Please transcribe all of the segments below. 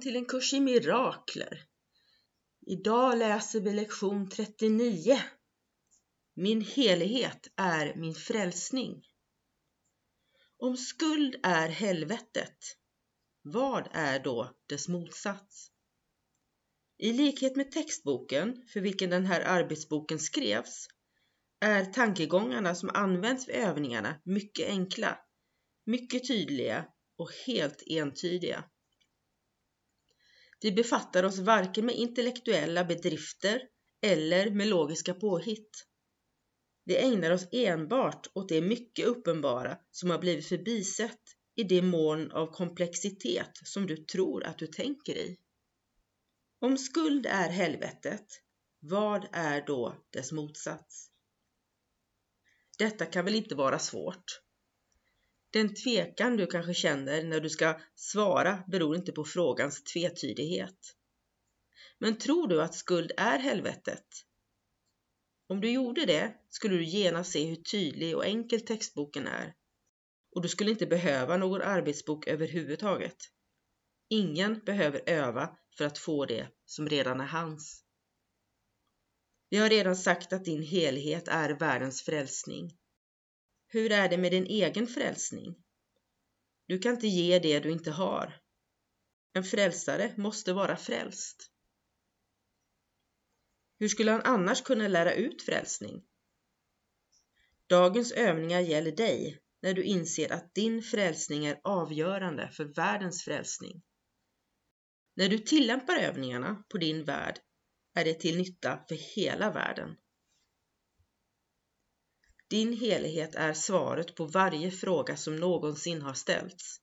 Välkommen till en kurs i mirakler. Idag läser vi lektion 39. Min helighet är min frälsning. Om skuld är helvetet, vad är då dess motsats? I likhet med textboken för vilken den här arbetsboken skrevs är tankegångarna som används vid övningarna mycket enkla, mycket tydliga och helt entydiga. Vi befattar oss varken med intellektuella bedrifter eller med logiska påhitt. Vi ägnar oss enbart åt det mycket uppenbara som har blivit förbisett i det moln av komplexitet som du tror att du tänker i. Om skuld är helvetet, vad är då dess motsats? Detta kan väl inte vara svårt? Den tvekan du kanske känner när du ska svara beror inte på frågans tvetydighet. Men tror du att skuld är helvetet? Om du gjorde det skulle du genast se hur tydlig och enkel textboken är och du skulle inte behöva någon arbetsbok överhuvudtaget. Ingen behöver öva för att få det som redan är hans. Vi har redan sagt att din helhet är världens frälsning. Hur är det med din egen frälsning? Du kan inte ge det du inte har. En frälsare måste vara frälst. Hur skulle han annars kunna lära ut frälsning? Dagens övningar gäller dig när du inser att din frälsning är avgörande för världens frälsning. När du tillämpar övningarna på din värld är det till nytta för hela världen. Din helighet är svaret på varje fråga som någonsin har ställts,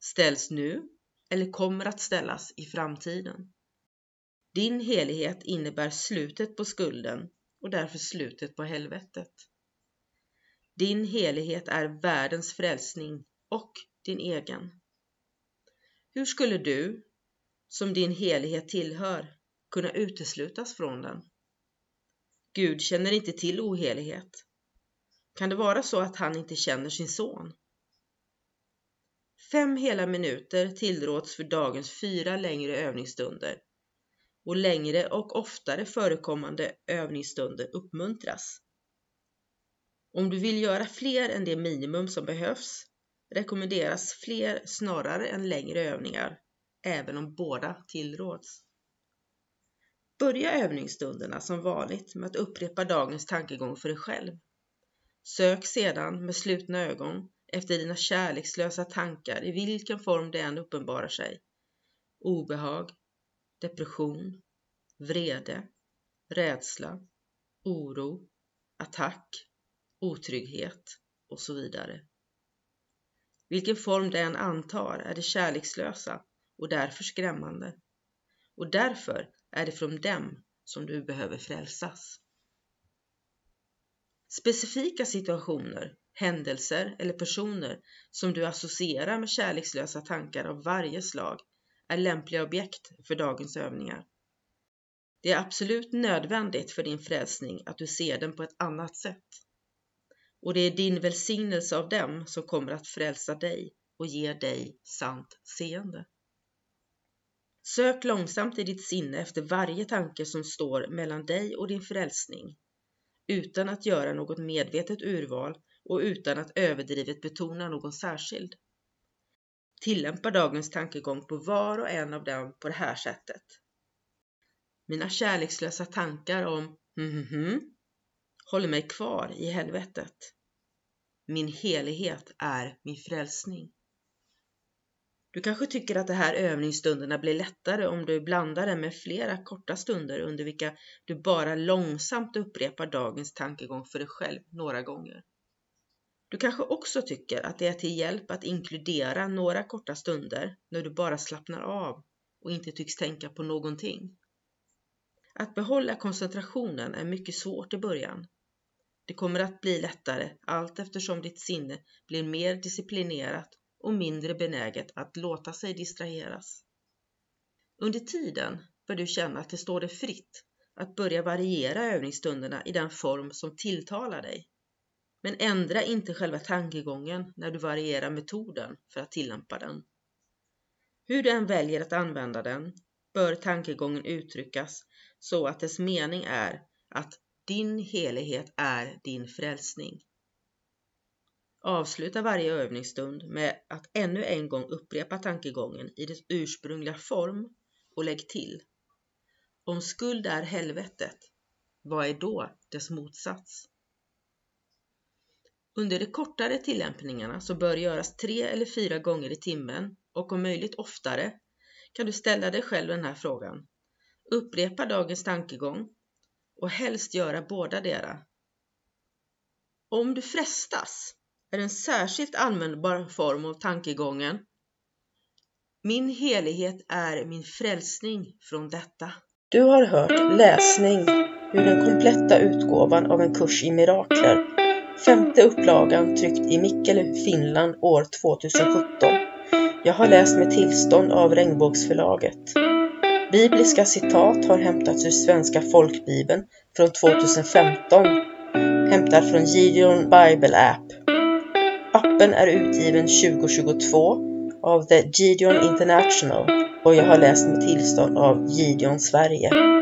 ställs nu eller kommer att ställas i framtiden. Din helighet innebär slutet på skulden och därför slutet på helvetet. Din helighet är världens frälsning och din egen. Hur skulle du, som din helighet tillhör, kunna uteslutas från den? Gud känner inte till ohelighet. Kan det vara så att han inte känner sin son? Fem hela minuter tillråds för dagens fyra längre övningsstunder och längre och oftare förekommande övningsstunder uppmuntras. Om du vill göra fler än det minimum som behövs rekommenderas fler snarare än längre övningar, även om båda tillråds. Börja övningsstunderna som vanligt med att upprepa dagens tankegång för dig själv. Sök sedan med slutna ögon efter dina kärlekslösa tankar i vilken form det än uppenbarar sig. Obehag, depression, vrede, rädsla, oro, attack, otrygghet och så vidare. Vilken form det än antar är det kärlekslösa och därför skrämmande. Och därför är det från dem som du behöver frälsas. Specifika situationer, händelser eller personer som du associerar med kärlekslösa tankar av varje slag är lämpliga objekt för dagens övningar. Det är absolut nödvändigt för din frälsning att du ser den på ett annat sätt. Och det är din välsignelse av dem som kommer att frälsa dig och ge dig sant seende. Sök långsamt i ditt sinne efter varje tanke som står mellan dig och din frälsning, utan att göra något medvetet urval och utan att överdrivet betona någon särskild. Tillämpa dagens tankegång på var och en av dem på det här sättet. Mina kärlekslösa tankar om hm, håller mig kvar i helvetet. Min helighet är min frälsning. Du kanske tycker att de här övningsstunderna blir lättare om du blandar dem med flera korta stunder under vilka du bara långsamt upprepar dagens tankegång för dig själv några gånger. Du kanske också tycker att det är till hjälp att inkludera några korta stunder när du bara slappnar av och inte tycks tänka på någonting. Att behålla koncentrationen är mycket svårt i början. Det kommer att bli lättare allt eftersom ditt sinne blir mer disciplinerat och mindre benäget att låta sig distraheras. Under tiden bör du känna att det står dig fritt att börja variera övningsstunderna i den form som tilltalar dig. Men ändra inte själva tankegången när du varierar metoden för att tillämpa den. Hur du än väljer att använda den bör tankegången uttryckas så att dess mening är att din helighet är din frälsning. Avsluta varje övningsstund med att ännu en gång upprepa tankegången i dess ursprungliga form och lägg till. Om skuld är helvetet, vad är då dess motsats? Under de kortare tillämpningarna som bör göras tre eller fyra gånger i timmen och om möjligt oftare kan du ställa dig själv den här frågan. Upprepa dagens tankegång och helst göra båda dera. Om du frestas är en särskilt användbar form av tankegången Min helighet är min frälsning från detta. Du har hört läsning ur den kompletta utgåvan av en kurs i mirakler. Femte upplagan tryckt i Mikkeli, Finland år 2017. Jag har läst med tillstånd av Regnbågsförlaget. Bibliska citat har hämtats ur Svenska folkbibeln från 2015, hämtad från Gideon Bible App. Appen är utgiven 2022 av The Gideon International och jag har läst med tillstånd av Gideon Sverige.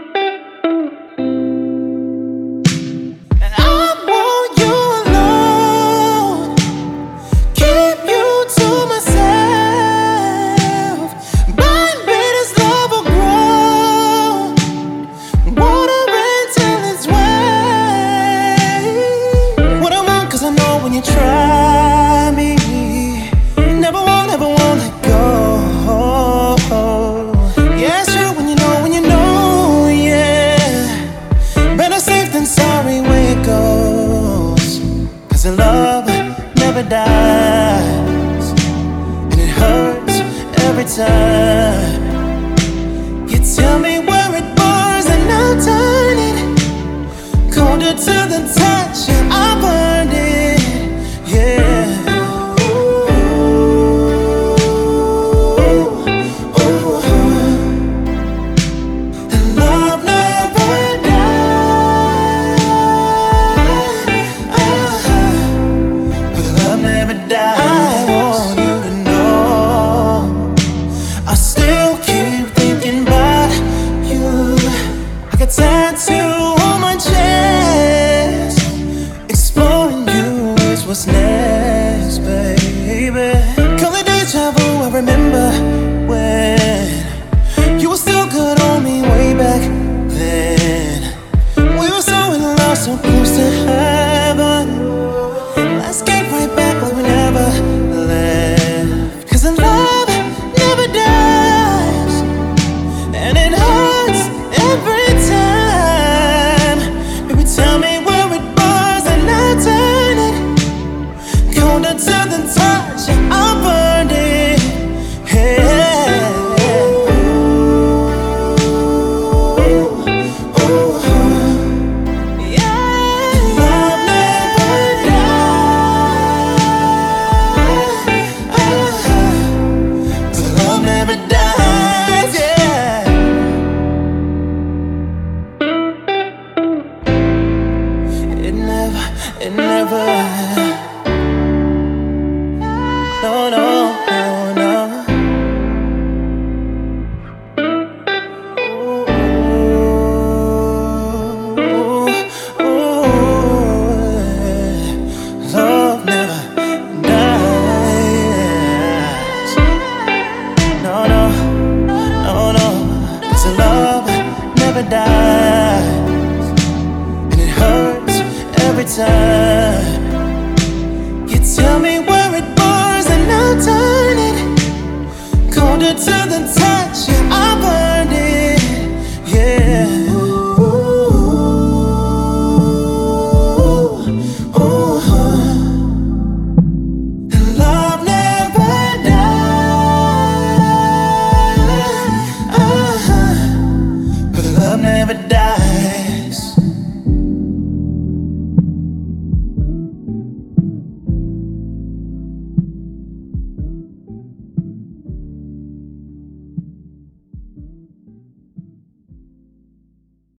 You tell me where it burns and I'll turn it colder to the touch. I burn.